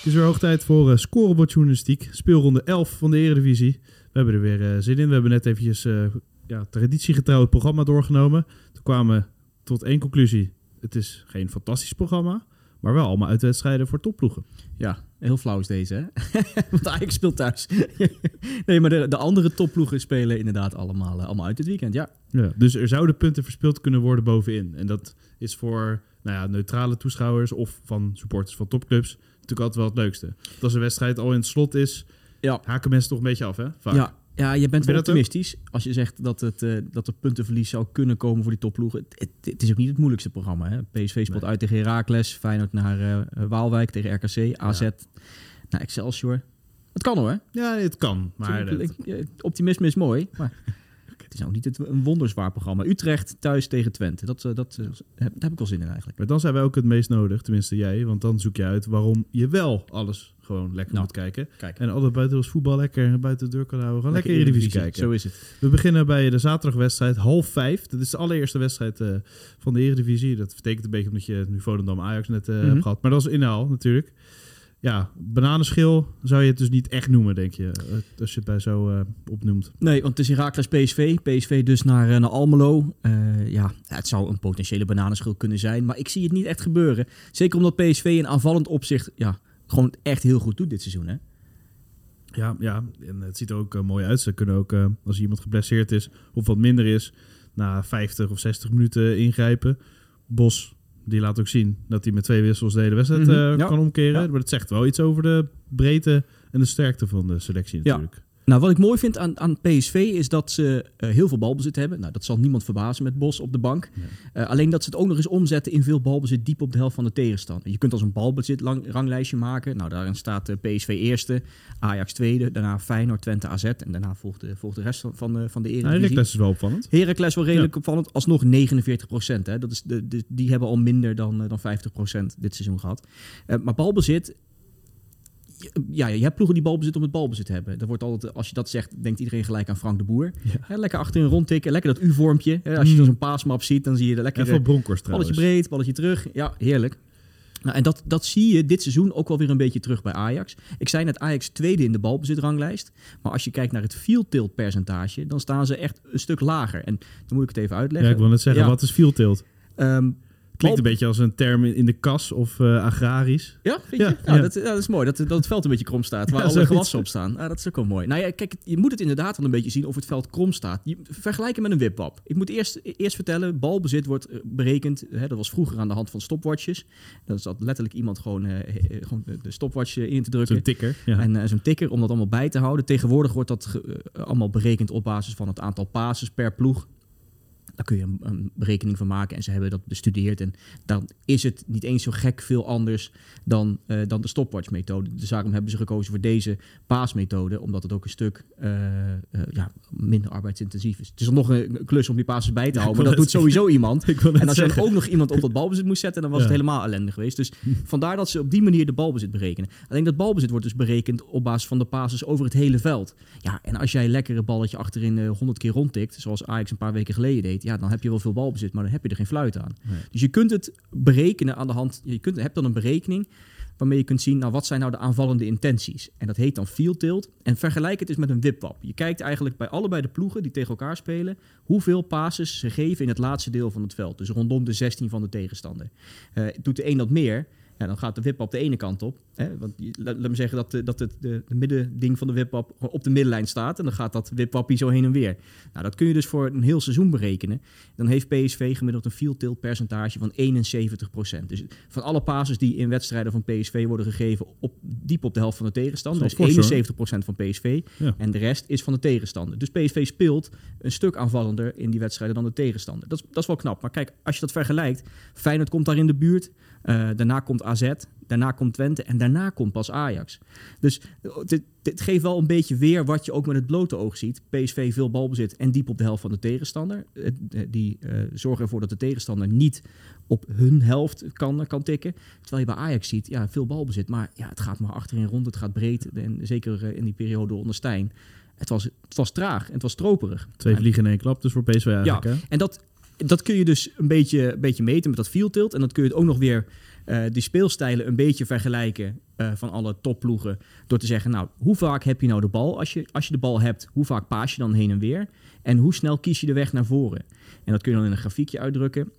Het is weer hoog tijd voor uh, scorebordjournalistiek. Speelronde 11 van de Eredivisie. We hebben er weer uh, zin in. We hebben net eventjes uh, ja, traditiegetrouw het programma doorgenomen. Toen kwamen we tot één conclusie. Het is geen fantastisch programma, maar wel allemaal uitwedstrijden voor topploegen. Ja, heel flauw is deze, hè? Want Ajax speelt thuis. nee, maar de, de andere topploegen spelen inderdaad allemaal, allemaal uit dit weekend, ja. ja. Dus er zouden punten verspeeld kunnen worden bovenin. En dat is voor nou ja, neutrale toeschouwers of van supporters van topclubs natuurlijk altijd wel het leukste. Want als een wedstrijd al in het slot is, ja. haken mensen toch een beetje af, hè? Vaak. Ja, ja, je bent wel optimistisch als je zegt dat, het, uh, dat er puntenverlies zou kunnen komen voor die topploegen. Het, het, het, is ook niet het moeilijkste programma. Hè? PSV speelt nee. uit tegen Heracles, Feyenoord naar uh, Waalwijk tegen RKC, AZ ja. naar Excelsior. Het kan hoor. Ja, het kan. Maar het, optimisme is mooi, maar het is ook niet het, een wonderzwaar programma. Utrecht thuis tegen Twente. Dat, dat, dat, dat heb, ik wel zin in eigenlijk. Maar dan zijn wij ook het meest nodig, tenminste jij. Want dan zoek je uit waarom je wel alles gewoon lekker nou, moet kijken. Kijk. En altijd buiten ons voetbal lekker buiten de deur kan houden. Gewoon lekker, lekker Eredivisie kijken. Zo is het. We beginnen bij de zaterdagwedstrijd, half vijf. Dat is de allereerste wedstrijd uh, van de Eredivisie. Dat betekent een beetje omdat je nu Volendam Ajax net uh, mm -hmm. hebt gehad. Maar dat is inhaal natuurlijk. Ja, bananenschil zou je het dus niet echt noemen, denk je, als je het bij zo uh, opnoemt. Nee, want het is Heracles PSV. PSV dus naar, uh, naar Almelo. Uh, ja, het zou een potentiële bananenschil kunnen zijn, maar ik zie het niet echt gebeuren. Zeker omdat PSV in aanvallend opzicht ja, gewoon echt heel goed doet dit seizoen, hè? Ja, ja, en het ziet er ook mooi uit. Ze kunnen ook, als iemand geblesseerd is of wat minder is, na 50 of 60 minuten ingrijpen. Bos die laat ook zien dat hij met twee wissels de hele wedstrijd mm-hmm. ja. kan omkeren. Maar dat zegt wel iets over de breedte en de sterkte van de selectie natuurlijk. Nou, wat ik mooi vind aan, aan PSV is dat ze uh, heel veel balbezit hebben. Nou, dat zal niemand verbazen met Bos op de bank. Uh, alleen dat ze het ook nog eens omzetten in veel balbezit diep op de helft van de tegenstander. Je kunt als een balbezit lang, ranglijstje maken. Nou, daarin staat uh, PSV eerste, Ajax tweede, daarna Feyenoord, Twente, AZ. En daarna volgt de, volgt de rest van, van de, van de Eredivisie. Nou, Heracles is wel opvallend. Heracles wel redelijk ja. opvallend. Alsnog 49 procent. Dat is de, de, die hebben al minder dan, dan 50 procent dit seizoen gehad. maar balbezit ja, je hebt ploegen die balbezit om het balbezit te hebben. Er wordt altijd, als je dat zegt, denkt iedereen gelijk aan Frank de Boer. Ja. Lekker achterin rondtikken, lekker dat U-vormpje. Als je mm. zo'n paasmap ziet, dan zie je er lekker... Even Bronkhorst Balletje breed, balletje terug. Ja, heerlijk. Nou, en dat, dat zie je dit seizoen ook wel weer een beetje terug bij Ajax. Ik zei net Ajax tweede in de balbezitranglijst. Maar als je kijkt naar het field tilt percentage, dan staan ze echt een stuk lager. En dan moet ik het even uitleggen. Ja, ik wil net zeggen, ja. wat is field tilt? Um, Klinkt een beetje als een term in de kas of uh, agrarisch. Ja, vind je? Ja, ja. Dat, dat is mooi. Dat, dat het veld een beetje krom staat, waar ja, alle gewassen op staan. Ah, dat is ook wel mooi. Nou ja, kijk, je moet het inderdaad wel een beetje zien of het veld krom staat. Je, vergelijken met een wipwap. Ik moet eerst, eerst vertellen, balbezit wordt berekend. Hè, dat was vroeger aan de hand van stopwatches. Dat zat letterlijk iemand gewoon, uh, gewoon de stopwatch in te drukken. Zo'n tikker. En uh, zo'n tikker om dat allemaal bij te houden. Tegenwoordig wordt dat allemaal berekend op basis van het aantal passes per ploeg. Daar kun je een, een, berekening van maken en ze hebben dat bestudeerd. En dan is het niet eens zo gek veel anders dan, uh, dan de stopwatch-methode. Dus daarom hebben ze gekozen voor deze paasmethode, omdat het ook een stuk uh, uh, ja, minder arbeidsintensief is. Het is nog een klus om die passes bij te houden, maar dat doet sowieso iemand. En als je dan ook nog iemand op dat balbezit moest zetten, dan was ja. het helemaal ellendig geweest. Dus vandaar dat ze op die manier de balbezit berekenen. Alleen dat balbezit wordt dus berekend op basis van de passes over het hele veld. Ja, en als jij lekker een balletje achterin 100 keer rondtikt, zoals Ajax een paar weken geleden deed, ja, dan heb je wel veel balbezit, maar dan heb je er geen fluit aan. Nee. Dus je kunt het berekenen aan de hand, je kunt, hebt dan een berekening waarmee je kunt zien, nou wat zijn nou de aanvallende intenties? En dat heet dan field tilt. En vergelijk het eens met een wipwap. Je kijkt eigenlijk bij allebei de ploegen die tegen elkaar spelen, hoeveel passes ze geven in het laatste deel van het veld. Dus rondom de 16 van de tegenstander. Uh, doet de een dat meer, Ja, dan gaat de wipwap de ene kant op. Hè? Want laat, laat me zeggen dat, de, dat het de, de middending van de gewoon op de middenlijn staat. En dan gaat dat wipwappie zo heen en weer. Nou, dat kun je dus voor een heel seizoen berekenen. Dan heeft PSV gemiddeld een field tilt percentage van 71%. Dus van alle passes die in wedstrijden van PSV worden gegeven op, diep op de helft van de tegenstander. Dus wel fors, 71% van PSV. Ja. En de rest is van de tegenstander. Dus PSV speelt een stuk aanvallender in die wedstrijden dan de tegenstander. Dat is, dat is wel knap. Maar kijk, als je dat vergelijkt. Feyenoord komt daar in de buurt. Eh, daarna komt AZ. Daarna komt Twente. En daarna komt pas Ajax. Dus eh, dit, dit geeft wel een beetje weer wat je ook met het blote oog ziet. PSV veel balbezit en diep op de helft van de tegenstander. Eh, Die zorgen ervoor dat de tegenstander niet op hun helft kan, kan tikken. Terwijl je bij Ajax ziet, ja, veel balbezit. Maar ja, het gaat maar achterin rond. Het gaat breed. En zeker in die periode onder Stijn. Het was, het was traag en het was stroperig. Twee En- vliegen in één klap, dus voor PSV eigenlijk. ja, hè? en dat, dat kun je dus een beetje, een beetje meten met dat field tilt. En dan kun je het ook nog weer eh, die speelstijlen een beetje vergelijken eh, van alle topploegen. Door te zeggen, nou, hoe vaak heb je nou de bal? Als je, als je de bal hebt, hoe vaak paas je dan heen en weer? En hoe snel kies je de weg naar voren? En dat kun je dan in een grafiekje uitdrukken.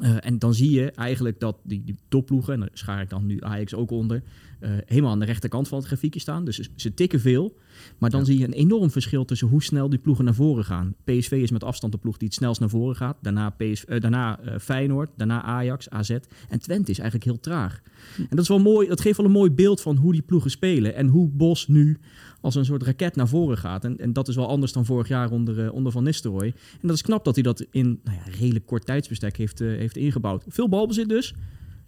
Eh, en dan zie je eigenlijk dat die, die topploegen, en daar schaar ik dan nu Ajax ook onder, eh, helemaal aan de rechterkant van het grafiekje staan. Dus ze, ze tikken veel. Maar dan zie je een enorm verschil tussen hoe snel die ploegen naar voren gaan. PSV is met afstand de ploeg die het snelst naar voren gaat. Daarna, PSV, eh, daarna Feyenoord, daarna Ajax, AZ. En Twente is eigenlijk heel traag. En dat, is wel mooi, dat geeft wel een mooi beeld van hoe die ploegen spelen. En hoe Bos nu als een soort raket naar voren gaat. En, en dat is wel anders dan vorig jaar onder, onder Van Nistelrooy. En dat is knap dat hij dat in nou ja, redelijk kort tijdsbestek heeft, heeft ingebouwd. Veel balbezit dus.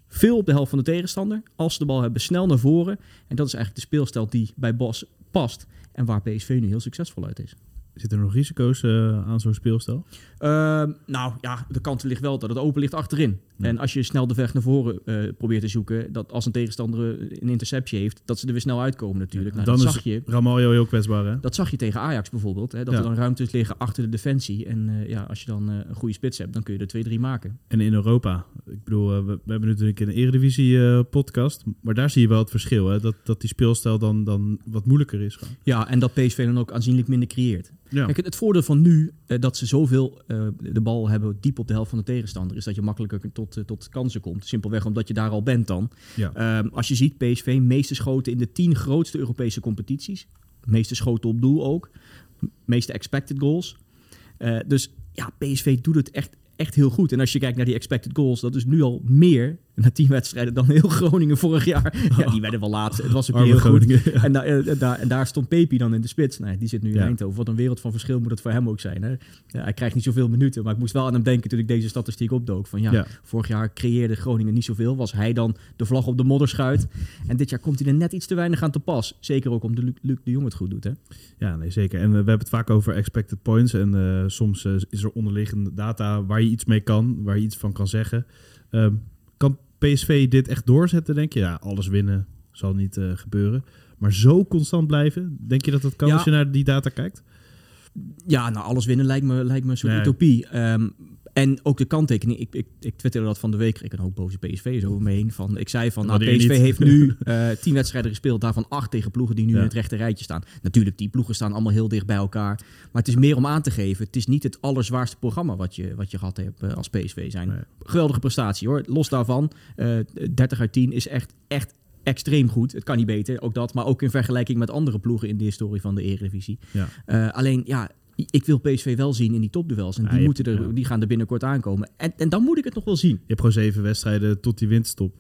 Veel op de helft van de tegenstander. Als ze de bal hebben, snel naar voren. En dat is eigenlijk de speelstijl die bij Bos past. En waar PSV nu heel succesvol uit is. Zitten er nog risico's eh, aan zo'n speelstijl? Ehm, nou ja, de kant ligt wel dat het open ligt achterin. En als je snel de weg naar voren eh, probeert te zoeken, dat als een tegenstander eh, een interceptie heeft, dat ze er weer snel uitkomen natuurlijk. Nou, dan dat zag je. Ramaljo heel kwetsbaar, hè? Dat zag je tegen Ajax bijvoorbeeld. Hè, dat Ja. er dan ruimtes liggen achter de defensie. En eh, ja, als je dan een goede spits hebt, dan kun je er twee, drie maken. En in Europa. Ik bedoel, we, we hebben natuurlijk een Eredivisie-podcast. maar daar zie je wel het verschil, hè? Dat, dat die speelstijl dan, dan wat moeilijker is. Gewoon. Ja, en dat PSV dan ook aanzienlijk minder creëert. Kijk, het, het voordeel van nu, dat ze zoveel eh, de bal hebben diep op de helft van de tegenstander, is dat je makkelijker tot, eh, tot kansen komt. Simpelweg omdat je daar al bent dan. Ja. Ehm, als je ziet, PSV meeste schoten in de tien grootste Europese competities. Meeste schoten op doel ook. Meeste expected goals. Eh, dus ja, PSV doet het echt, echt heel goed. En als je kijkt naar die expected goals, dat is nu al meer na tien wedstrijden dan heel Groningen vorig jaar. Ja, die werden wel laatst. Het was ook heel goed. Groningen, ja. En, daar- eh, en daar stond Pepi dan in de spits. Nou, die zit nu in Ja. Eindhoven. Wat een wereld van verschil moet het voor hem ook zijn. Hè? Ja, hij krijgt niet zoveel minuten. Maar ik moest wel aan hem denken toen ik deze statistiek opdook. Van ja, Ja. vorig jaar creëerde Groningen niet zoveel. Was hij dan de vlag op de modderschuit. En dit jaar komt hij er net iets te weinig aan te pas. Zeker ook omdat Luc, Luc de Jong het goed doet. Hè? Ja, nee, zeker. En eh, we hebben het vaak over expected points. En eh, soms eh, is er onderliggende data waar je iets mee kan, waar je iets van kan zeggen. Ehm, kan PSV dit echt doorzetten, denk je? Ja, alles winnen zal niet eh, gebeuren. Maar zo constant blijven, denk je dat dat kan Ja. als je naar die data kijkt? Ja, nou alles winnen lijkt me, lijkt me een soort Nee. utopie. Ehm, en ook de kanttekening. Ik, ik, ik twitterde dat van de week. Ik een hoop boze PSV's over me heen. Van, ik zei van, nou, PSV heeft nu eh, tien wedstrijden gespeeld. Daarvan acht tegen ploegen die nu Ja. in het rechte rijtje staan. Natuurlijk, die ploegen staan allemaal heel dicht bij elkaar. Maar het is meer om aan te geven. Het is niet het allerzwaarste programma wat je, wat je gehad hebt eh, als PSV zijn. Nee. Geweldige prestatie hoor. Los daarvan, eh 30 uit 10 is echt, echt extreem goed. Het kan niet beter, ook dat. Maar ook in vergelijking met andere ploegen in de historie van de Eredivisie. Ja. Alleen, ja, ik wil PSV wel zien in die topduels. En Ja, die, je moeten er, ja. die gaan er binnenkort aankomen. En, en dan moet ik het nog wel zien. Je hebt gewoon zeven wedstrijden tot die winststop.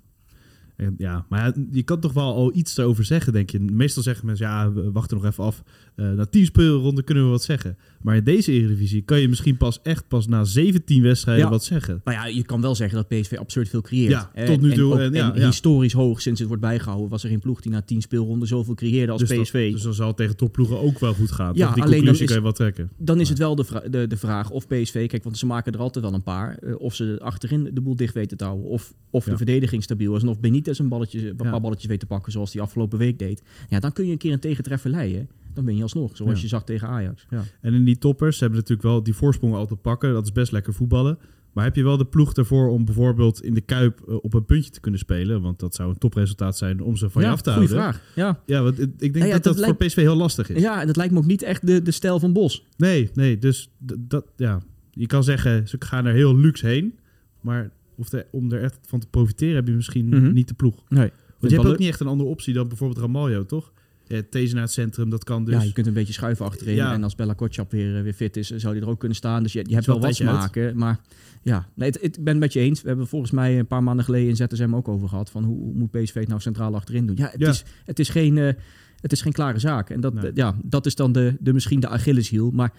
En ja, maar ja, je kan toch wel al iets erover zeggen, denk je. Meestal zeggen mensen, ja, we wachten nog even af. Eh, na tien speelronden kunnen we wat zeggen. Maar in deze Eredivisie kan je misschien pas echt pas na 17 wedstrijden Ja. wat zeggen. Nou ja, je kan wel zeggen dat PSV absurd veel creëert. Ja, Eh, tot nu toe, ook- en ja, ja. historisch hoog, sinds het wordt bijgehouden, was er geen ploeg die na tien speelronden zoveel creëerde als dus dat- PSV. dus dan zal het tegen topploegen ook wel goed gaan. Ja? Die alleen dan is- kan je wel trekken. Dan is het wel de, de, de vraag of PSV, kijk, want ze maken er altijd wel een paar, eh, of ze achterin de boel dicht weten te houden, of, of de verdediging stabiel is, en of Benitez een, balletje, een Ja. paar balletjes weet te pakken, zoals hij afgelopen week deed. Ja, dan kun je een keer een tegentreffer leiden. Dan ben je alsnog, zoals Ja. je zag tegen Ajax. Ja. En in die toppers ze hebben natuurlijk wel die voorsprong al te pakken. Dat is best lekker voetballen. Maar heb je wel de ploeg ervoor om bijvoorbeeld in de Kuip eh, op een puntje te kunnen spelen? Want dat zou een topresultaat zijn om ze van je af te houden. vraag. Ja. Ja, want ik denk Nou ja, dat dat dat, lijkt- voor PSV heel lastig is. ja, en dat lijkt me ook niet echt de, de stijl van Bos. Nee, nee, dus dat, ja. Je kan zeggen, ze gaan er heel luxe heen. Maar of de, om er echt van te profiteren, heb je misschien Mhm. niet de ploeg. Nee. Want je hebt ook leuk. niet echt een andere optie dan bijvoorbeeld Ramaljo, toch? Ja, These naar het centrum, dat kan dus. ja, je kunt een beetje schuiven achterin. Ja. En als Bella Kotschap weer, eh, weer fit is, zou die er ook kunnen staan. Dus je, je hebt wel wat tijdje smaken. Maar ja, nee, ik ben het met je eens. We hebben volgens mij een paar maanden geleden in ZSM ook over gehad. Van hoe, hoe moet PSV het nou centraal achterin doen? Ja, het, Ja. Is, het, is, geen, eh, het is geen klare zaak. En dat, Nee. ja, dat is dan de, de, misschien de Achilleshiel. Maar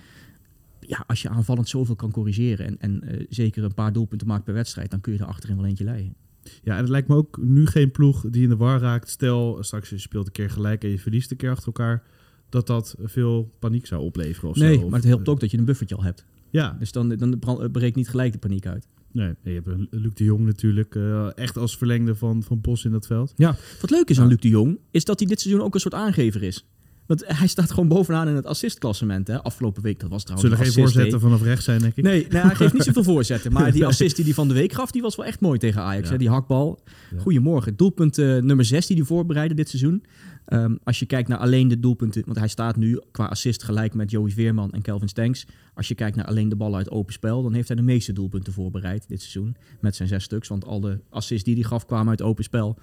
ja, als je aanvallend zoveel kan corrigeren... en, en eh, zeker een paar doelpunten maakt per wedstrijd... dan kun je er achterin wel eentje leiden. Ja, en het lijkt me ook nu geen ploeg die in de war raakt. Stel, straks je speelt een keer gelijk en je verliest een keer achter elkaar. Dat dat veel paniek zou opleveren of zo. Nee, Of, maar het helpt eh, ook dat je een buffertje al hebt. Ja, Dus dan, dan brand- breekt niet gelijk de paniek uit. nee, je hebt Luc de Jong natuurlijk. eh, echt als verlengde van, van Bos in dat veld. Wat leuk is aan Luc de Jong, is dat hij dit seizoen ook een soort aangever is. Want hij staat gewoon bovenaan in het assistklassement. Hè? Afgelopen week, dat was trouwens Zullen een geen voorzetten vanaf rechts zijn, denk ik. Nee, nee, hij geeft niet zoveel voorzetten. Maar die assist die hij van de week gaf, die was wel echt mooi tegen Ajax. Ja. Hè? Die hakbal. Ja. Goedemorgen. Doelpunt eh, nummer 6 die hij voorbereidde dit seizoen. Ehm, als je kijkt naar alleen de doelpunten... Want hij staat nu qua assist gelijk met Joey Veerman en Kelvin Stenks. Als je kijkt naar alleen de ballen uit open spel... dan heeft hij de meeste doelpunten voorbereid dit seizoen. Met zijn zes stuks. Want al de assists die hij gaf kwamen uit open spel.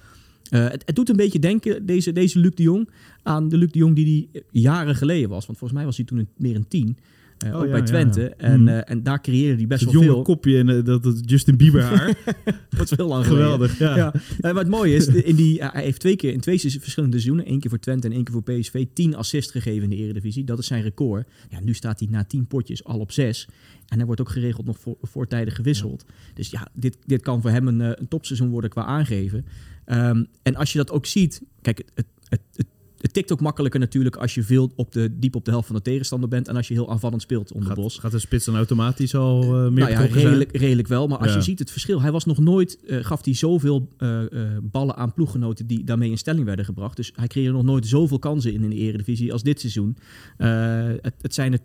Eh, het, doet een beetje denken, deze, deze Luc de Jong... aan de Luc de Jong die hij jaren geleden was. Want volgens mij was hij toen meer een tien. Eh, Oh, ook ja, bij Twente. ja. En, Mhm. eh, en daar creëerde hij best Dat wel jonge veel. kopje en eh, dat, dat Justin Bieber haar. Dat is heel lang. Geweldig, ja. Het mooie is, in die, hij heeft twee keer in twee verschillende seizoenen, één keer voor Twente en één keer voor PSV, tien assists gegeven in de Eredivisie. Dat is zijn record. Ja, nu staat hij na tien potjes al op zes. En hij wordt ook geregeld nog voor, voortijdig gewisseld. Dus ja, dit, dit kan voor hem een, een topseizoen worden qua aangeven. Ehm, en als je dat ook ziet, kijk, het, het, het, het, het tikt ook makkelijker natuurlijk als je veel op de, diep op de helft van de tegenstander bent en als je heel aanvallend speelt onder Bos. Gaat, gaat de spits dan automatisch al eh, meer Nou ja, zijn? redelijk, redelijk wel. Maar als Ja. je ziet het verschil, hij was nog nooit, eh, gaf hij zoveel eh, ballen aan ploeggenoten die daarmee in stelling werden gebracht. Dus hij creëerde nog nooit zoveel kansen in in de Eredivisie als dit seizoen. Het, het zijn er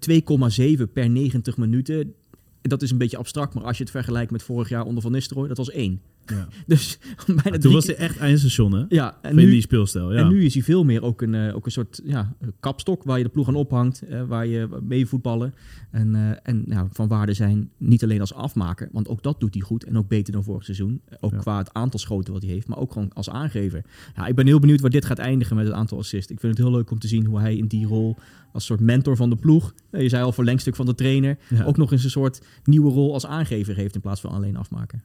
2,7 per 90 minuten. Dat is een beetje abstract, maar als je het vergelijkt met vorig jaar onder Van Nistelrooy, dat was één. Ja. Dus bijna Toen drie was hij echt eindstation, hè? Ja, en in nu, die speelstijl, ja. en nu is hij veel meer ook een, eh, ook een soort ja, kapstok waar je de ploeg aan ophangt, eh, waar je mee voetballen. En, eh, en nou, van waarde zijn niet alleen als afmaker, want ook dat doet hij goed en ook beter dan vorig seizoen. Ook Ja. qua het aantal schoten wat hij heeft, maar ook gewoon als aangever. Ja, ik ben heel benieuwd waar dit gaat eindigen met het aantal assists. Ik vind het heel leuk om te zien hoe hij in die rol als soort mentor van de ploeg, eh, je zei al verlengstuk van de trainer, Ja. ook nog eens een soort nieuwe rol als aangever heeft in plaats van alleen afmaken.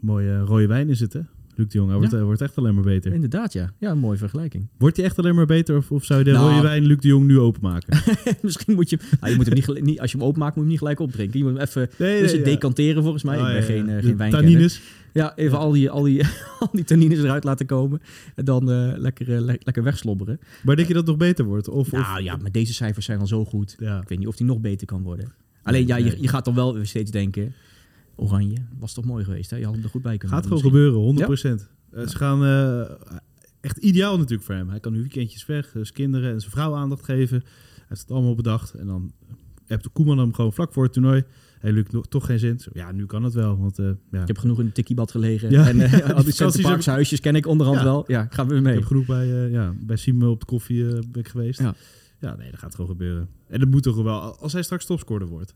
Mooie rode wijn is het, hè? Luc de Jong, hij wordt, Ja. hij wordt echt alleen maar beter. Inderdaad, ja. Ja, een mooie vergelijking. Wordt hij echt alleen maar beter? Of, of zou je de Nou. rode wijn Luc de Jong nu openmaken? Misschien moet je, nou, je moet hem niet, niet, als je hem openmaakt, moet je hem niet gelijk opdrinken. Je moet hem even Nee, dus ja. decanteren volgens mij. Oh, ik ben geen, eh, geen tannines. Ja, even Al, die, al, die, al die tannines eruit laten komen. En dan eh, lekker, eh, le- lekker wegslobberen. Maar denk je dat het nog beter wordt? Of, of, Nou ja, maar deze cijfers zijn al zo goed. Ik weet niet of die nog beter kan worden. Alleen ja, je, je gaat dan wel steeds denken... Oranje, was toch mooi geweest, hè? Je had hem er goed bij kunnen Gaat gewoon gebeuren, 100%. Eh, ze gaan eh, echt ideaal natuurlijk voor hem. Hij kan nu weekendjes weg, eh, zijn kinderen en zijn vrouw aandacht geven. Hij heeft het allemaal bedacht. En dan hebt de Koeman hem gewoon vlak voor het toernooi. Hij lukt nog toch geen zin. Ja, nu kan het wel. Want ja, Ik heb genoeg in de tikkiebad gelegen. Ja. En eh, al die Centerparks huisjes ken ik onderhand Ja. wel. Ja, gaan we weer ik mee. heb genoeg bij, eh ja, bij Simon op de koffie ben ik geweest. Ja. Ja. nee, dat gaat gewoon gebeuren. En dat moet toch wel. Als hij straks topscorer wordt.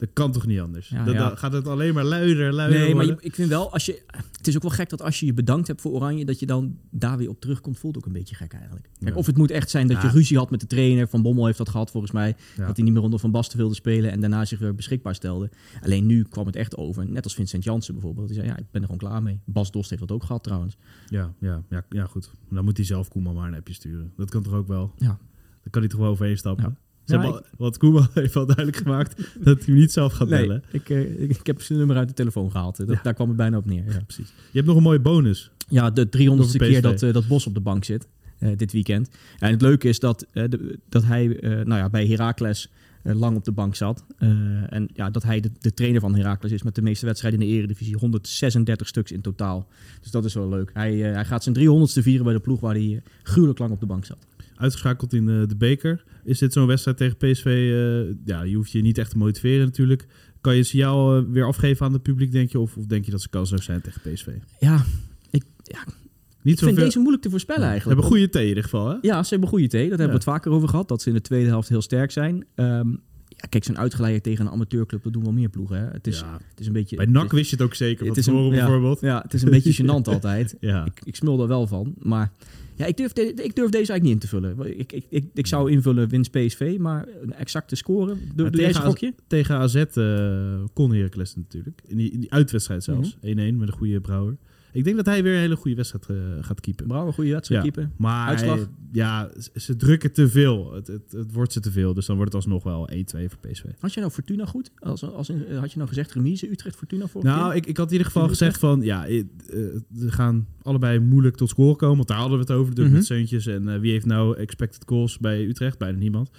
Dat kan toch niet anders? Ja, dan gaat het alleen maar luider, luider Nee, maar je- ik vind wel, als je, het is ook wel gek dat als je je bedankt hebt voor Oranje, dat je dan daar weer op terugkomt, voelt ook een beetje gek eigenlijk. Kijk. Of het moet echt zijn dat je ruzie had met de trainer. Van Bommel heeft dat gehad volgens mij. Dat hij niet meer onder Van Basten wilde spelen en daarna zich weer beschikbaar stelde. Alleen nu kwam het echt over. Net als Vincent Jansen bijvoorbeeld. Die zei, ja, ik ben er gewoon klaar mee. Bas Dost heeft dat ook gehad trouwens. Ja, ja, ja, ja, goed. Dan moet hij zelf Koeman maar een appje sturen. Dat kan toch ook wel? Ja. Dan kan hij toch wel overheen stappen? Hebben al- want Koeman heeft al duidelijk gemaakt dat hij hem niet zelf gaat Nee, bellen. ik, eh, ik, ik heb zijn nummer uit de telefoon gehaald. Dat, Ja. Daar kwam het bijna op neer. Ja. Precies. Je hebt nog een mooie bonus. Ja, de 300ste Over keer dat, eh, dat Bos op de bank zit. eh, dit weekend. En het leuke is dat, eh, de- dat hij eh, nou ja, bij Heracles eh, lang op de bank zat. Eh, en ja, dat hij de, de trainer van Heracles is met de meeste wedstrijden in de Eredivisie. 136 stuks in totaal. Dus dat is wel leuk. Hij, eh, hij gaat zijn 300ste vieren bij de ploeg waar hij eh, gruwelijk lang op de bank zat. Uitgeschakeld in eh, de beker. Is dit zo'n wedstrijd tegen PSV? eh, ja, je hoeft je niet echt te motiveren natuurlijk. Kan je een signaal eh, weer afgeven aan het publiek, denk je? Of, of denk je dat ze kansloos zijn tegen PSV? Ja, ik, ja, Niet ik vind deze moeilijk te voorspellen Ze eigenlijk. hebben goede thee in ieder geval, hè? Ja, ze hebben goede thee. Dat hebben we het vaker over gehad. Dat ze in de tweede helft heel sterk zijn. Ehm, Ja, kijk, zo'n uitgeleider tegen een amateurclub, dat doen wel meer ploegen. Hè? Het, is, Ja. het is een beetje... Bij NAC wist je het ook zeker het is een, ja, bijvoorbeeld. Ja, het is een beetje gênant altijd. Ja. Ik, ik smul er wel van. Maar ja, ik, durf de- ik durf deze eigenlijk niet in te vullen. Ik, ik, ik, ik zou invullen winst PSV, maar een exacte score. Doe, doe tegen? Tegen AZ eh kon Heracles natuurlijk. In die, in die uitwedstrijd zelfs. 1-1 Mhm. met een goede Brouwer. Ik denk dat hij weer een hele goede wedstrijd eh, gaat keepen. Brouwer, goede wedstrijd, Ja. keeper. Maar Uitslag? hij- ja, ze- drukken te veel. Het, het, het wordt ze te veel. Dus dan wordt het alsnog wel 1-2 voor PSV. Had je nou Fortuna goed? Als, als, in- eh, had je nou gezegd remise Utrecht Fortuna vorige Nou, ik, ik had in ieder geval gezegd van... Ja, eh, eh, gaan allebei moeilijk tot scoren komen. Want daar hadden we het over. Mhm. met Seuntjes. En wie heeft nou expected goals bij Utrecht? Bijna niemand.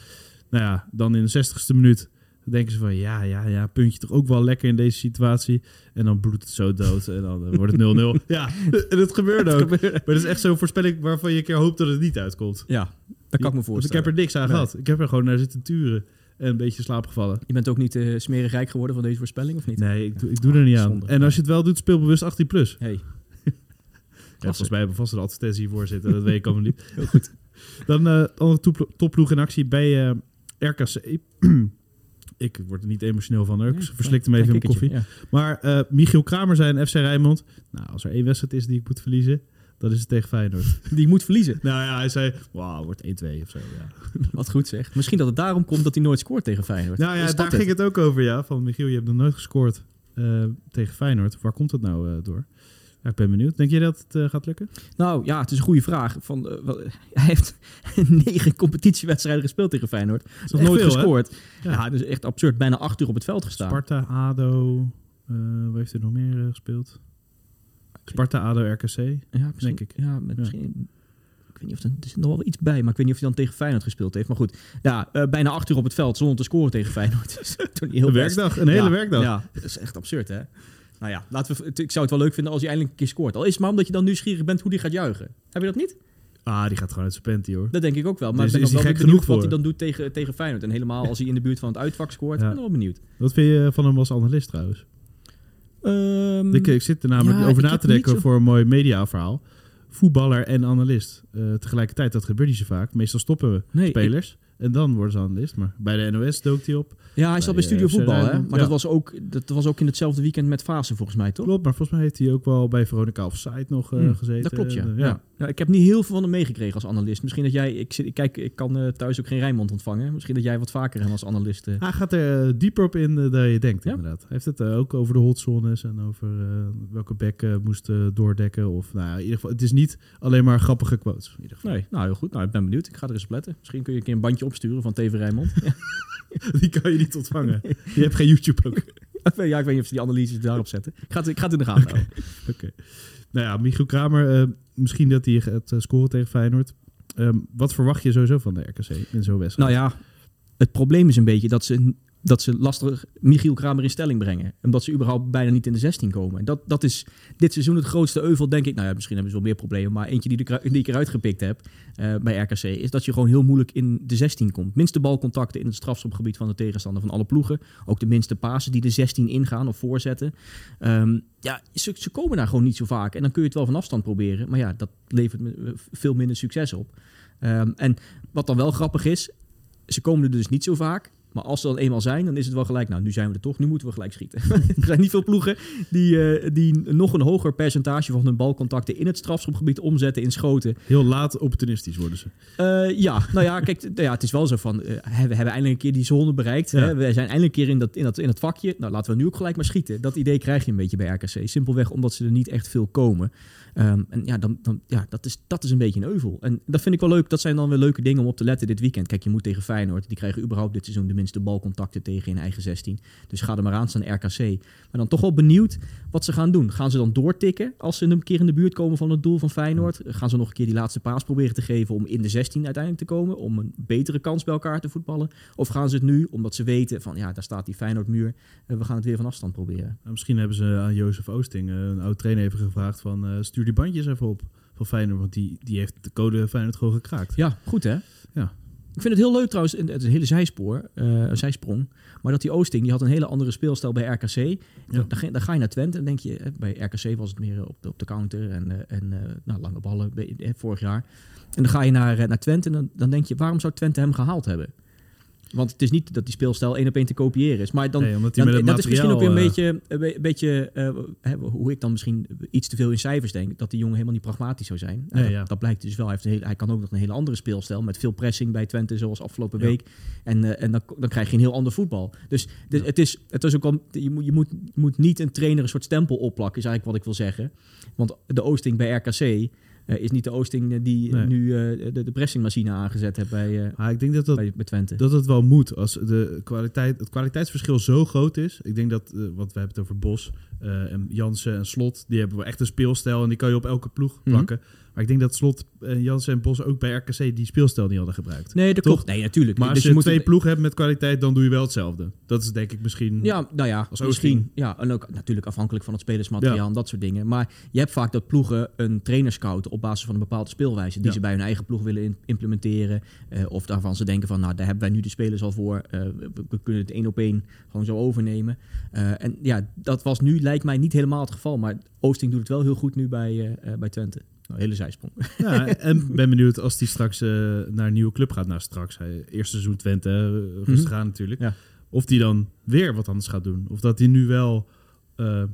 Nou ja, dan in de 60ste minuut... Dan denken ze van, ja, ja, ja, puntje toch ook wel lekker in deze situatie. En dan bloedt het zo dood en dan wordt het 0-0. ja, en het gebeurde ook. Maar dat is echt zo'n voorspelling waarvan je een keer hoopt dat het niet uitkomt. Ja, dat kan ik me voorstellen. Ik heb er niks aan Nee. gehad. Ik heb er gewoon naar zitten turen en een beetje slaap gevallen. Je bent ook niet eh smerig rijk geworden van deze voorspelling, of niet? Nee, ik, doe- ik doe er niet aan. zonde. En als je het wel doet, speel bewust 18 plus. Hey. Ja, volgens mij hebben we vast een advertentie voor zitten. Dat weet ik allemaal niet. Heel goed. Dan eh andere topploeg in actie bij eh, RKC. ik word er niet emotioneel van. Ik Ja, verslik hem even in mijn koffie. ja. Maar eh, Michiel Kramer zei in FC Rijnmond... Nou, als er één wedstrijd is die ik moet verliezen... dan is het tegen Feyenoord. Die moet verliezen. nou ja, hij zei... Wauw, wordt 1-2 of zo. Ja. Wat goed zeg. Misschien dat het daarom komt dat hij nooit scoort tegen Feyenoord. Nou ja, dat daar het? ging het ook over, ja. Van Michiel, je hebt nog nooit gescoord eh, tegen Feyenoord. Waar komt dat nou eh, door? Ja, ik ben benieuwd. Denk je dat het eh, gaat lukken? Nou ja, het is een goede vraag. Van, wel- hij heeft negen competitiewedstrijden gespeeld tegen Feyenoord. is nog nooit veel, gescoord. Ja. ja, dus echt absurd. Bijna acht uur op het veld gestaan. Sparta, ADO... eh waar heeft hij nog meer gespeeld? Sparta, ADO, RKC. ja, denk ik. Ja, met misschien... Ik weet niet of er, er zit nog wel iets bij, maar ik weet niet of hij dan tegen Feyenoord gespeeld heeft. Maar goed, ja, bijna acht uur op het veld zonder te scoren tegen Feyenoord. Dus toen heel Een werkdag, een hele ja, werkdag. Ja, dat is echt absurd, hè? Nou ja, laten we, ik zou het wel leuk vinden als hij eindelijk een keer scoort. Al is het maar omdat je dan nieuwsgierig bent hoe die gaat juichen. Heb je dat niet? Ah, die gaat gewoon uit zijn panty, hoor. Dat denk ik ook wel. Maar Dus ik ben is hij wel benieuwd genoeg wat hij dan doet tegen, tegen Feyenoord. En helemaal als hij in de buurt van het uitvak scoort. Ja. Ik ben wel benieuwd. Wat vind je van hem als analist trouwens? Ehm, Ik, ik zit er namelijk ja, over na te denken zo- voor een mooi mediaverhaal. Voetballer en analist. Eh, tegelijkertijd, dat gebeurt niet zo vaak. Meestal stoppen Nee, spelers en dan worden ze analist. Maar bij de NOS dook hij op. Ja, hij zat bij Studio eh, Voetbal, hè? Maar ja. dat, was ook, dat was ook in hetzelfde weekend met Fase, volgens mij, toch? Klopt, maar volgens mij heeft hij ook wel bij Veronica Offside nog eh, Hmm, gezeten. Dat klopt, ja. Ja. Ja, ik heb niet heel veel van hem meegekregen als analist. Misschien dat jij... Ik, zit, ik, kijk, ik kan eh, thuis ook geen Rijnmond ontvangen. Misschien dat jij wat vaker hem als analist... eh, Hij gaat er eh, dieper op in dan je denkt, Ja? inderdaad. Hij heeft het ook over de hotzones en over welke bek eh, moest eh, doordekken. Of, nou, in ieder geval, het is niet alleen maar grappige quotes. In ieder geval. Nee, nou heel goed. Nou, ik ben benieuwd. Ik ga er eens op letten. Misschien kun je een keer een bandje opsturen van TV Rijnmond. Die kan je niet ontvangen. Je hebt geen YouTube ook. ja, ik weet niet of ze die analyses daarop zetten. Ik ga het, ik ga het in de gaten houden. Oké. Nou ja, Michiel Kramer, misschien dat hij gaat eh, scoren tegen Feyenoord. Ehm, wat verwacht je sowieso van de RKC in zo'n wedstrijd? Nou ja, het probleem is een beetje dat ze, dat ze lastig Michiel Kramer in stelling brengen. Omdat ze überhaupt bijna niet in de 16 komen. En dat, dat is dit seizoen het grootste euvel, denk ik. Nou ja, misschien hebben ze wel meer problemen. Maar eentje die, ik er- eruit gepikt heb eh, bij RKC... is dat je gewoon heel moeilijk in de 16 komt. Minste balcontacten in het strafschopgebied van de tegenstander van alle ploegen. Ook de minste pasen die de 16 ingaan of voorzetten. Ehm, ja, ze, komen daar gewoon niet zo vaak. En dan kun je het wel van afstand proberen. Maar ja, dat levert me veel minder succes op. Ehm, en wat dan wel grappig is, ze komen er dus niet zo vaak. Maar als ze dan eenmaal zijn, dan is het wel gelijk. Nou, nu zijn we er toch, nu moeten we gelijk schieten. er zijn niet veel ploegen die, eh, die nog een hoger percentage van hun balcontacten in het strafschopgebied omzetten in schoten. Heel laat opportunistisch worden ze. Eh, ja, nou ja, kijk, nou ja, het is wel zo van, eh, we hebben eindelijk een keer die zone bereikt. Ja. Hè? We zijn eindelijk een keer in dat, in, dat, in dat vakje. Nou, laten we nu ook gelijk maar schieten. Dat idee krijg je een beetje bij RKC. Simpelweg omdat ze er niet echt veel komen. Ehm, en ja, dan, dan, ja dat, is, dat is een beetje een euvel. En dat vind ik wel leuk. Dat zijn dan weer leuke dingen om op te letten dit weekend. Kijk, je moet tegen Feyenoord. Die krijgen überhaupt dit seizoen de minste balcontacten tegen in eigen 16. Dus ga er maar aan staan RKC. Maar dan toch wel benieuwd wat ze gaan doen. Gaan ze dan doortikken als ze een keer in de buurt komen van het doel van Feyenoord? Gaan ze nog een keer die laatste paas proberen te geven om in de 16 uiteindelijk te komen? Om een betere kans bij elkaar te voetballen? Of gaan ze het nu, omdat ze weten van ja, daar staat die Feyenoord-muur. en we gaan het weer van afstand proberen. Nou, misschien hebben ze aan Jozef Oosting, eh, een oud trainer, even gevraagd van eh, stuur die bandjes even op van Feyenoord. Want die, die heeft de code Feyenoord gewoon gekraakt. Ja, goed hè? Ja. Ik vind het heel leuk trouwens, en het is een hele zijspoor, eh, een zijsprong. Maar dat die Oosting, die had een hele andere speelstijl bij RKC. Ja. Dan, ga, dan ga je naar Twente en denk je, bij RKC was het meer op de, op de counter en, eh, en eh, nou, lange ballen vorig jaar. En dan ga je naar, naar Twente en dan, dan denk je, waarom zou Twente hem gehaald hebben? Want het is niet dat die speelstijl één op één te kopiëren is. Maar dan, Nee, dat is misschien ook weer een materiaal, beetje, een be- een beetje eh, hoe ik dan misschien iets te veel in cijfers denk. Dat die jongen helemaal niet pragmatisch zou zijn. Nee, dat, ja. dat blijkt dus wel. Hij, heeft een hele- hij kan ook nog een hele andere speelstijl. Met veel pressing bij Twente, zoals afgelopen Ja. week. En, eh, en dan, dan krijg je een heel ander voetbal. Dus, dus het, is, het is ook al, je, moet, je, moet, moet niet een trainer een soort stempel opplakken, is eigenlijk wat ik wil zeggen. Want de Oosting bij RKC eh, is niet de Oosting eh, die Nee. nu eh, de, de pressingmachine aangezet heeft bij, eh, ik denk dat dat, bij, bij Twente. dat het wel moet. Als de kwaliteit, het kwaliteitsverschil zo groot is. Ik denk dat, eh, want we hebben het over Bos eh, en Jansen en Slot. Die hebben wel echt een speelstijl en die kan je op elke ploeg Mhm. plakken. Maar ik denk dat Slot, en Jansen en Bos ook bij RKC die speelstijl niet hadden gebruikt. Nee, dat Toch? klopt. Nee, natuurlijk. Maar als Dus je, moet twee het- ploegen hebt met kwaliteit, dan doe je wel hetzelfde. Dat is denk ik misschien... Ja, nou ja, Als misschien. Oosting. Ja, en ook natuurlijk afhankelijk van het spelersmateriaal Ja. en dat soort dingen. Maar je hebt vaak dat ploegen een trainer scouten op basis van een bepaalde speelwijze die Ja. ze bij hun eigen ploeg willen implementeren. Eh, of daarvan ze denken van, nou, daar hebben wij nu de spelers al voor. Eh, we, we kunnen het één op één gewoon zo overnemen. En ja, dat was nu, lijkt mij, niet helemaal het geval. Maar Oosting doet het wel heel goed nu bij, eh, bij Twente. Nou, hele zijsprong. Ja, en ben benieuwd als hij straks eh, naar een nieuwe club gaat. Nou, straks. Hij, eerste seizoen Twente, eh, rustig Mhm. aan natuurlijk. Ja. Of hij dan weer wat anders gaat doen. Of dat hij nu wel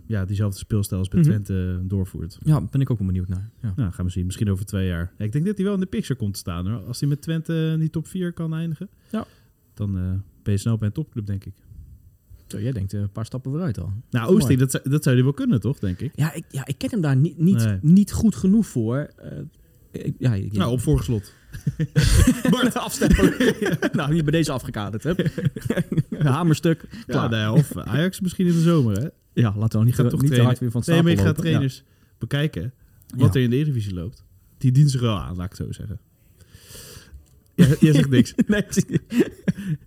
ja, diezelfde speelstijl als bij Mhm. Twente doorvoert. Ja, ben ik ook wel benieuwd naar. Ja. Nou, gaan we zien. Misschien over twee jaar. Ja, ik denk dat hij wel in de picture komt te staan. Hoor. Als hij met Twente in die top 4 kan eindigen, Ja. dan ben je snel bij een topclub, denk ik. Zo, jij denkt eh, een paar stappen vooruit al. Nou, Oosting, dat, zou- dat zou hij wel kunnen, toch, denk ik? Ja, ik, ja, ik ken hem daar niet, niet, Nee. niet goed genoeg voor. Eh, ik, ja, ik, Nou, op voorgeslot. Bart, afstempelen. nou, hier bij deze afgekaderd. Hè. Hamerstuk, klaar. of Ajax misschien in de zomer, hè? Ja, laten we niet, gaat toch niet te hard weer van het Nee, maar je gaat trainers bekijken wat Ja. er in de Eredivisie loopt. Die dienen zich wel aan, laat ik het zo zeggen. Jij zegt niks. Nee,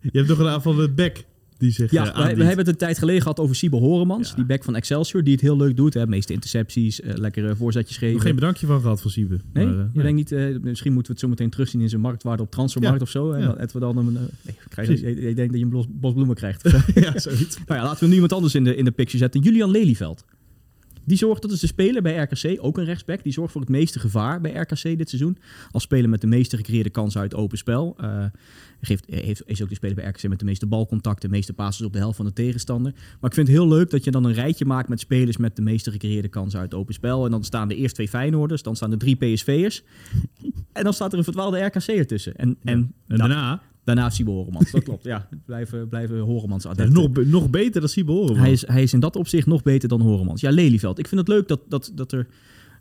Je hebt nog een aanval met Beck die zich ja, eh, we hebben het een tijd geleden gehad over Sibo Horemans. Ja. Die back van Excelsior, die het heel leuk doet. Hè. Meeste intercepties, eh, lekkere voorzetjes geven. nog geen bedankje van gehad van Siebe. Nee, Maar, eh, niet, misschien moeten we het zo meteen terugzien in zijn marktwaarde op transfermarkt Ja. of zo. En Ja. dat we dan een, nee, krijg, je denkt dat je een bos, bos bloemen krijgt. ja, zoiets. Nou ja, laten we nu iemand anders in de, in de picture zetten. Julian Lelyveld. Die zorgt, dat is de speler bij RKC, ook een rechtsback. Die zorgt voor het meeste gevaar bij RKC dit seizoen. Als speler met de meeste gecreëerde kansen uit open spel. Eh, geeft, heeft, is ook de speler bij RKC met de meeste balcontacten, de meeste passes op de helft van de tegenstander. Maar ik vind het heel leuk dat je dan een rijtje maakt met spelers met de meeste gecreëerde kansen uit open spel. En dan staan er eerst twee Feyenoorders, dan staan er drie PSV'ers. En dan staat er een verdwaalde RKC ertussen. En, en, En daarna, daarna Sibo Horemans, dat klopt. Ja, blijven, blijven Horemans ja, nog, nog beter dan Siebe horen. Hij is, hij is in dat opzicht nog beter dan Horemans. Ja, Lelyveld. Ik vind het leuk dat, dat, dat er...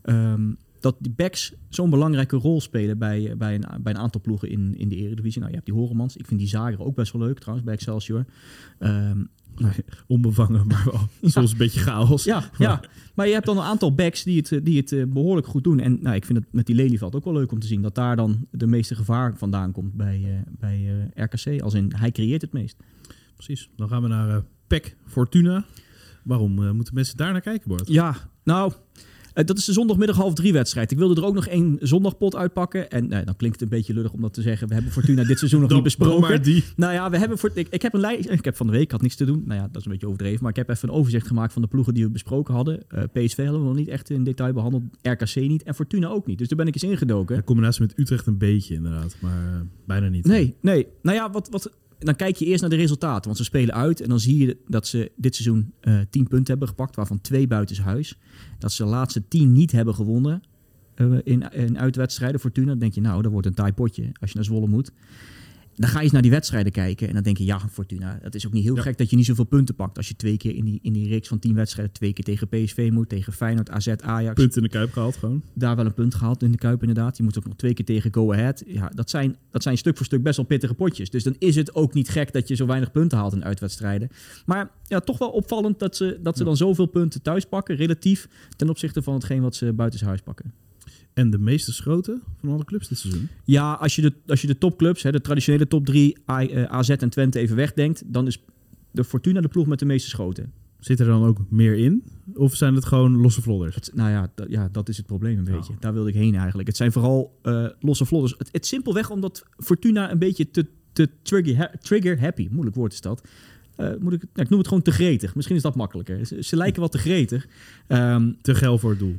ehm, dat die backs zo'n belangrijke rol spelen bij, bij, een, bij een aantal ploegen in, in de Eredivisie. Nou, je hebt die Horemans. Ik vind die Zager ook best wel leuk trouwens bij Excelsior. Onbevangen, maar wel soms een beetje chaos. ja, ja, maar je hebt dan een aantal backs die het, eh, die het eh, behoorlijk goed doen. En nou, ik vind het met die Lelyveld ook wel leuk om te zien... dat daar dan de meeste gevaar vandaan komt bij, eh, bij RKC. Als in, hij creëert het meest. Precies. Dan gaan we naar eh PEC Fortuna. Waarom moeten mensen daar naar kijken, Bart? Ja, nou, dat is de zondagmiddag half drie wedstrijd. Ik wilde er ook nog één zondagpot uitpakken. En nou, dan klinkt het een beetje lullig om dat te zeggen. We hebben Fortuna dit seizoen nog niet besproken. maar die. Nou ja, we hebben voor, ik, ik heb een lijst. Ik heb van de week ik had niks te doen. Nou ja, dat is een beetje overdreven. Maar ik heb even een overzicht gemaakt van de ploegen die we besproken hadden. Eh, PSV hadden we nog niet echt in detail behandeld. RKC niet. En Fortuna ook niet. Dus daar ben ik eens ingedoken. De combinatie met Utrecht een beetje inderdaad, maar eh, bijna niet. Nee, nee. Nou ja, wat, wat, dan kijk je eerst naar de resultaten. Want ze spelen uit en dan zie je dat ze dit seizoen eh 10 punten hebben gepakt, waarvan twee buitenshuis. Dat ze de laatste 10 niet hebben gewonnen eh, in, in uitwedstrijden. Fortuna, dan denk je, nou, dat wordt een taai potje als je naar Zwolle moet. Dan ga je eens naar die wedstrijden kijken en dan denk je, ja, Fortuna, het is ook niet heel Ja. gek dat je niet zoveel punten pakt. Als je twee keer in die, in die reeks van 10 wedstrijden, twee keer tegen PSV moet, tegen Feyenoord, AZ, Ajax Punt in de Kuip gehaald gewoon. daar wel een punt gehaald in de Kuip inderdaad. Je moet ook nog twee keer tegen Go Ahead. Ja, dat zijn, dat zijn stuk voor stuk best wel pittige potjes. Dus dan is het ook niet gek dat je zo weinig punten haalt in uitwedstrijden. Maar ja, toch wel opvallend dat ze, dat ze dan zoveel punten thuis pakken, relatief ten opzichte van hetgeen wat ze buitenshuis pakken. En de meeste schoten van alle clubs dit seizoen. Ja, als je de, als je de topclubs, hè, de traditionele top 3, AZ en Twente even wegdenkt, dan is de Fortuna de ploeg met de meeste schoten. Zit er dan ook meer in? Of zijn het gewoon losse vlodders? Het, nou ja, dat- ja, dat is het probleem een Ja. beetje. Daar wilde ik heen eigenlijk. Het zijn vooral eh, losse vlodders. Het, het simpelweg omdat Fortuna een beetje te, te trigger, ha- trigger happy, moeilijk woord is dat. Eh, moet ik, nou, ik noem het gewoon te gretig. Misschien is dat makkelijker. Ze, ze lijken wat te gretig. Ehm, Te geil voor het doel.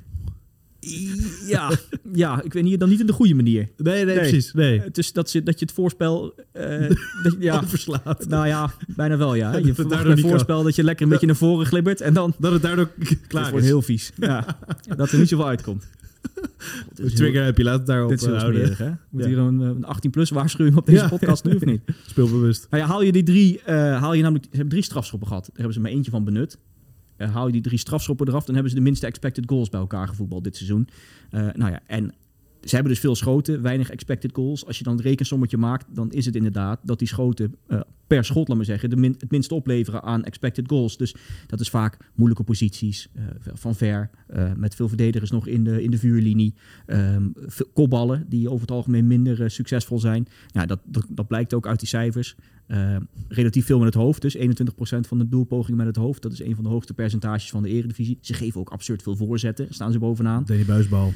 Ja, ja, ik weet niet, dan niet in de goede manier. Nee, nee, precies. Nee. Het is dat, ze, dat je het voorspel... eh, dat, je- ja, Overslaat. nou ja, bijna wel ja. Je verwacht bij voorspel dat je lekker een beetje naar voren glibbert. En dan Dat het daardoor dat klaar wordt is. heel vies. Ja, dat er niet zoveel uitkomt. De trigger heb je laat het daarop Dit is eh, smerig, hè? Moet Ja. hier een, eh, een 18-plus waarschuwing op deze Ja. podcast nu, of niet? Speelbewust. Nou ja, haal je die drie, eh, haal je namelijk, ze hebben drie strafschoppen gehad. Daar hebben ze maar eentje van benut. Eh, haal je die drie strafschoppen eraf, dan hebben ze de minste expected goals bij elkaar gevoetbald dit seizoen. Eh, nou ja, en ze hebben dus veel schoten, weinig expected goals. Als je dan het rekensommetje maakt, dan is het inderdaad dat die schoten eh, per schot, laat maar zeggen, de het minst opleveren aan expected goals. Dus dat is vaak moeilijke posities, eh, van ver, eh, met veel verdedigers nog in de, in de vuurlinie. Ehm, veel kopballen die over het algemeen minder succesvol zijn. Ja, dat, dat, blijkt ook uit die cijfers. Eh, relatief veel met het hoofd, dus 21% van de doelpogingen met het hoofd. Dat is een van de hoogste percentages van de eredivisie. Ze geven ook absurd veel voorzetten, staan ze bovenaan. Danny Buisbal.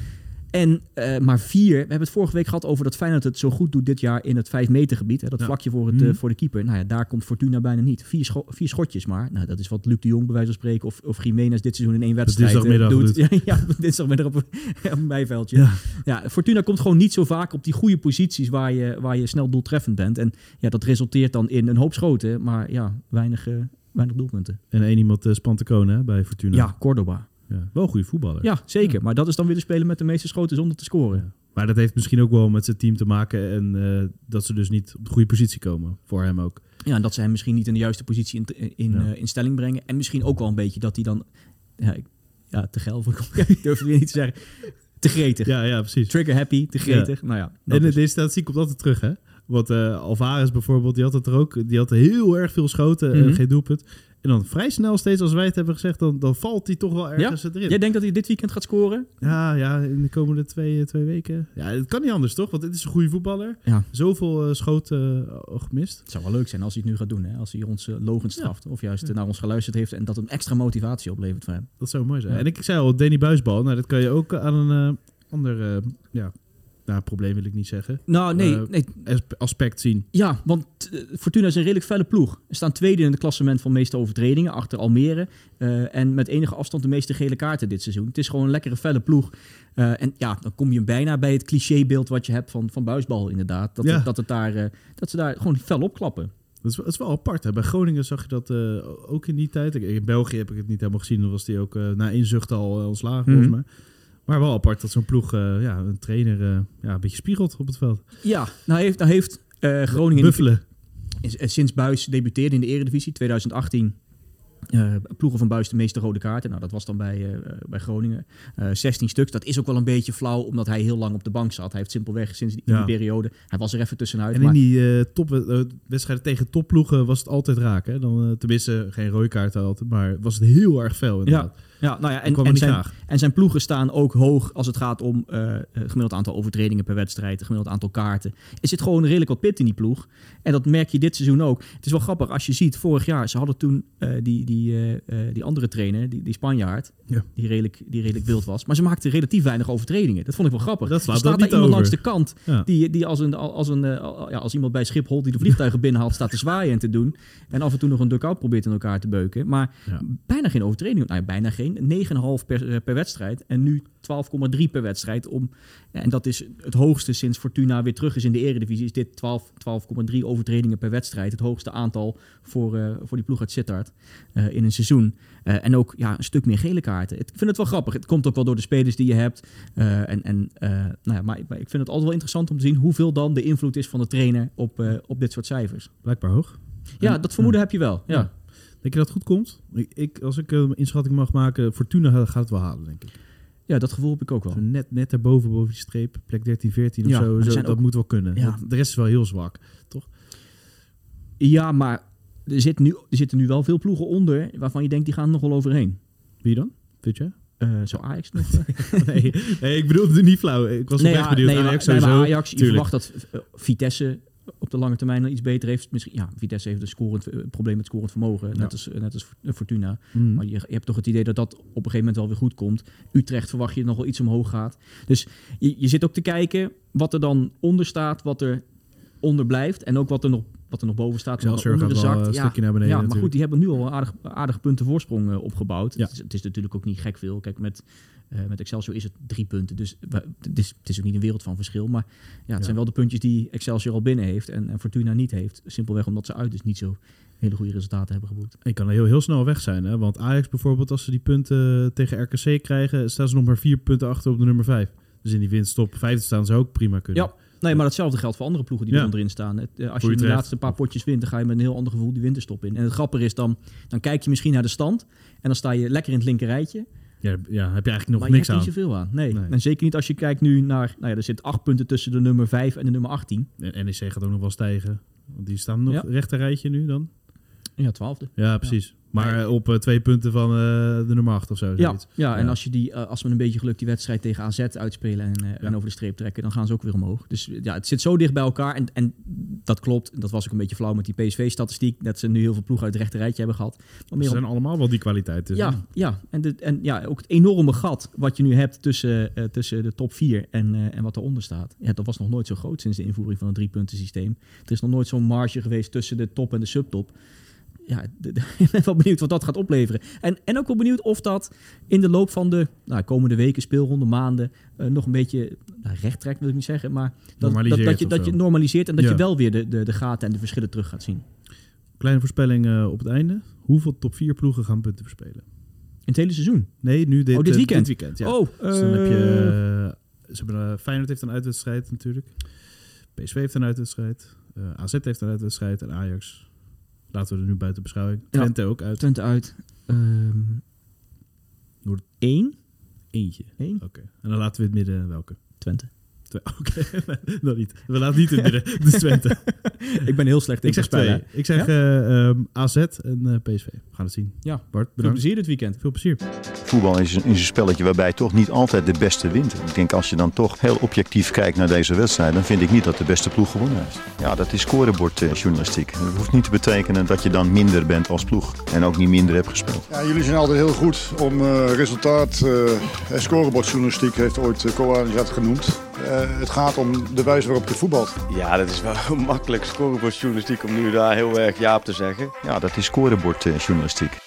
En eh, maar vier, we hebben het vorige week gehad over dat Feyenoord het zo goed doet dit jaar in het 5 meter gebied. Hè, dat Ja. vlakje voor, het, eh, Mhm. voor de keeper. Nou ja, daar komt Fortuna bijna niet. Vier, scho- vier schotjes maar. Nou, dat is wat Luc de Jong bij wijze van spreken of, of Jiménez dit seizoen in één wedstrijd eh, dinsdagmiddag doet. doet. Ja, ja, dinsdagmiddag op, een- op een bijveldje. Ja. Ja. Fortuna komt gewoon niet zo vaak op die goede posities waar je, waar je snel doeltreffend bent. En ja, dat resulteert dan in een hoop schoten, maar ja, weinig, eh, weinig doelpunten. En één iemand uh, Spantecone hè, bij Fortuna. Ja, Cordoba. Ja, Wel een goede voetballer. Ja, zeker. Ja. Maar dat is dan weer de speler met de meeste schoten zonder te scoren. Ja. Maar dat heeft misschien ook wel met zijn team te maken. En eh, dat ze dus niet op de goede positie komen. Voor hem ook. Ja, en dat ze hem misschien niet in de juiste positie in, in, Ja. eh, in stelling brengen. En misschien ook wel een beetje dat hij dan... Ja, te geil. Ik durf het weer niet te zeggen. Te gretig. Ja, ja precies. Trigger happy, te gretig. Nou ja, En de is- deze statistiek komt altijd terug, hè? Want eh Alvarez bijvoorbeeld, die had het er ook. Die had heel erg veel schoten en Mhm. geen doelpunt. En dan vrij snel steeds, als wij het hebben gezegd, dan, dan valt hij toch wel ergens erin. Jij denkt dat hij dit weekend gaat scoren? Ja, ja, in de komende twee, twee weken. Ja, het kan niet anders, toch? Want dit is een goede voetballer. Ja. Zoveel eh, schoten eh, gemist. Het zou wel leuk zijn als hij het nu gaat doen. Hè? Als hij ons uh, logen straft. Of juist eh, naar ons geluisterd heeft. En dat een extra motivatie oplevert voor hem. Dat zou mooi zijn. Ja. En ik, ik zei al, Danny Buisbal. Nou, dat kan je ook aan een eh, ander... eh, ja, nou, probleem wil ik niet zeggen. Nou, nee. Eh, nee Aspe- Aspect zien. ja, want eh, Fortuna is een redelijk felle ploeg. Er staan tweede in het klassement van meeste overtredingen. Achter Almere. Eh, en met enige afstand de meeste gele kaarten dit seizoen. Het is gewoon een lekkere felle ploeg. En ja, dan kom je bijna bij het clichébeeld wat je hebt van, van buisbal inderdaad. Dat, Ja. het, dat, het daar, dat ze daar gewoon fel opklappen. Dat is, dat is wel apart. Hè? Bij Groningen zag je dat ook in die tijd. In België heb ik het niet helemaal gezien. Dan was die ook na inzucht al ontslagen, volgens Mhm. mij. Maar wel apart dat zo'n ploeg, eh, ja, een trainer, eh, ja, een beetje spiegelt op het veld. Ja, nou heeft, nou heeft eh, Groningen Buffelen. sinds Buis debuteerde in de Eredivisie 2018. eh, ploegen van Buis de meeste rode kaarten. Nou, dat was dan bij, bij Groningen. Eh 16 stuks. Dat is ook wel een beetje flauw, omdat hij heel lang op de bank zat. Hij heeft simpelweg sinds die, Ja. die periode... Hij was er even tussenuit. En in die eh, top, eh, wedstrijden tegen topploegen was het altijd raak. Hè? Dan, tenminste, geen rode kaarten altijd, maar was het heel erg fel inderdaad. ja, nou ja, En, en, zijn, en zijn ploegen staan ook hoog als het gaat om het gemiddeld aantal overtredingen per wedstrijd, het gemiddeld aantal kaarten. Er zit gewoon redelijk wat pit in die ploeg. En dat merk je dit seizoen ook. Het is wel grappig als je ziet, vorig jaar, ze hadden toen eh, die, die, die andere trainer, die, die Spanjaard, Ja. die, redelijk, die redelijk wild was. Maar ze maakten relatief weinig overtredingen. Dat vond ik wel grappig. Dat slaat er staat daar iemand over. langs de kant Ja. die, die als, een, als, een, ja, als iemand bij Schiphol die de vliegtuigen binnenhaalt staat te zwaaien en te doen. En af en toe nog een duck-out probeert in elkaar te beuken. Maar Ja. bijna geen overtreding. Nou, ja, bijna geen. 9,5 per, eh, per wedstrijd. En nu 12,3 per wedstrijd. Om, en dat is het hoogste sinds Fortuna weer terug is in de eredivisie. Is dit 12 12,3 overtredingen per wedstrijd. Het hoogste aantal voor, eh, voor die ploeg uit Sittard eh, in een seizoen. En ook ja, een stuk meer gele kaarten. Ik vind het wel grappig. Het komt ook wel door de spelers die je hebt. En, en, nou ja, maar, maar ik vind het altijd wel interessant om te zien hoeveel dan de invloed is van de trainer op, op dit soort cijfers. Blijkbaar hoog. Ja, dat vermoeden heb je wel. Ja. Ja. Denk je dat het goed komt? Ik, ik, als ik een inschatting mag maken, Fortuna gaat het wel halen, denk ik. ja, dat gevoel heb ik ook wel. Zo net, net daarboven, boven die streep, plek 13, 14 of Ja, zo. zo dat ook- moet wel kunnen. Ja. De rest is wel heel zwak. Ja, maar er, zit nu, er zitten nu wel veel ploegen onder waarvan je denkt die gaan er nog wel overheen. Wie dan? Vind je? Eh zo Ajax nog? eh? nee, nee, ik bedoelde het niet flauw. Ik was nee, oprecht ja, benieuwd. nee, Ajax nee, sowieso. Ajax, je verwacht dat eh, Vitesse de lange termijn nog iets beter heeft. Misschien, ja, Vitesse heeft een scorend, eh, probleem met scorend vermogen, net, Ja. als, net als Fortuna. Mm. Maar je, je hebt toch het idee dat dat op een gegeven moment wel weer goed komt. Utrecht verwacht je nog wel iets omhoog gaat. Dus je, je zit ook te kijken wat er dan onder staat, wat er onder blijft. En ook wat er nog wat er nog boven staat. Excelsior gaat de wel een Ja, stukje naar beneden Ja, maar natuurlijk. goed, die hebben nu al een aardig, aardige punten voorsprong eh, opgebouwd. Ja. Het, is, het is natuurlijk ook niet gek veel. Kijk, met, eh, met Excelsior is het drie punten. Dus het is, het is ook niet een wereld van verschil. Maar ja, het Ja. zijn wel de puntjes die Excelsior al binnen heeft en, en Fortuna niet heeft. Simpelweg omdat ze uit dus niet zo hele goede resultaten hebben geboekt. Ik kan er heel, heel snel weg zijn. Hè? Want Ajax bijvoorbeeld, als ze die punten tegen RKC krijgen, staan ze nog maar vier punten achter op de nummer vijf. Dus in die winststop vijfde staan ze ook prima kunnen. Ja, nee, maar hetzelfde geldt voor andere ploegen die Ja. er onderin staan. Eh, als je in de laatste paar potjes wint, dan ga je met een heel ander gevoel die winterstop in. En het grappige is dan, dan kijk je misschien naar de stand en dan sta je lekker in het linkerrijtje. Ja, ja, heb je eigenlijk nog maar niks je hebt aan. niet zoveel aan. Nee. Nee. En zeker niet als je kijkt nu naar, nou ja, er zit acht punten tussen de nummer 5 en de nummer 18. En NEC gaat ook nog wel stijgen. Want die staan nog Ja. rechter rijtje nu dan. Ja, twaalfde. Ja, precies. Maar Nee. eh, op eh, twee punten van eh, de nummer acht of zo. Ja, zoiets. ja, en als je die, als we een beetje geluk die wedstrijd tegen AZ uitspelen en, en over de streep trekken, dan gaan ze ook weer omhoog. Dus ja, het zit zo dicht bij elkaar. En, en dat klopt. Dat was ook een beetje flauw met die PSV-statistiek. Dat ze nu heel veel ploegen uit het rechte rijtje hebben gehad. Maar Ze op zijn allemaal wel die kwaliteit. Dus Ja, ja. En, de, en ja, ook het enorme gat wat je nu hebt tussen, tussen de top 4 en, en wat eronder staat. Ja, dat was nog nooit zo groot sinds de invoering van het driepunten systeem. Er is nog nooit zo'n marge geweest tussen de top en de subtop. Ja, ik ben wel benieuwd wat dat gaat opleveren. En, en ook wel benieuwd of dat in de loop van de nou, komende weken, speelronde, maanden, eh, nog een beetje nou, recht trekt, wil ik niet zeggen. Maar dat, dat, dat, je, dat je normaliseert en dat Ja. je wel weer de, de, de gaten en de verschillen terug gaat zien. Kleine voorspelling eh, op het einde. Hoeveel top 4 ploegen gaan punten verspelen? In het hele seizoen. Nee, nu dit, Oh, dit eh, weekend? Dit weekend ja. Oh, Dus dan heb je... ze hebben, Feyenoord heeft een uitwedstrijd natuurlijk. PSV heeft een uitwedstrijd. AZ heeft een uitwedstrijd. En Ajax laten we er nu buiten beschouwing. Ja. Twente ook uit. Twente uit. Ehm Noord- één. Eentje. Eén. Oké. En dan laten we het midden welke? Twente. Oké, nog niet. We laten niet in. Dus Twente. ik ben heel slecht in Ik zeg twee. Ik zeg eh, ehm, AZ en eh, PSV. We gaan het zien. Ja. Bart, Veel bedankt. plezier dit weekend. Veel plezier. Voetbal is een, is een spelletje waarbij toch niet altijd de beste wint. Ik denk als je dan toch heel objectief kijkt naar deze wedstrijd, dan vind ik niet dat de beste ploeg gewonnen heeft. Ja, dat is scorebordjournalistiek. Dat hoeft niet te betekenen dat je dan minder bent als ploeg en ook niet minder hebt gespeeld. Ja, jullie zijn altijd heel goed om eh, resultaat eh en scorebordjournalistiek, heeft ooit uh, dat genoemd. Eh, het gaat om de wijze waarop je voetbalt. Ja, dat is wel makkelijk scorebordjournalistiek om nu daar heel erg ja op te zeggen. Ja, dat is scorebordjournalistiek.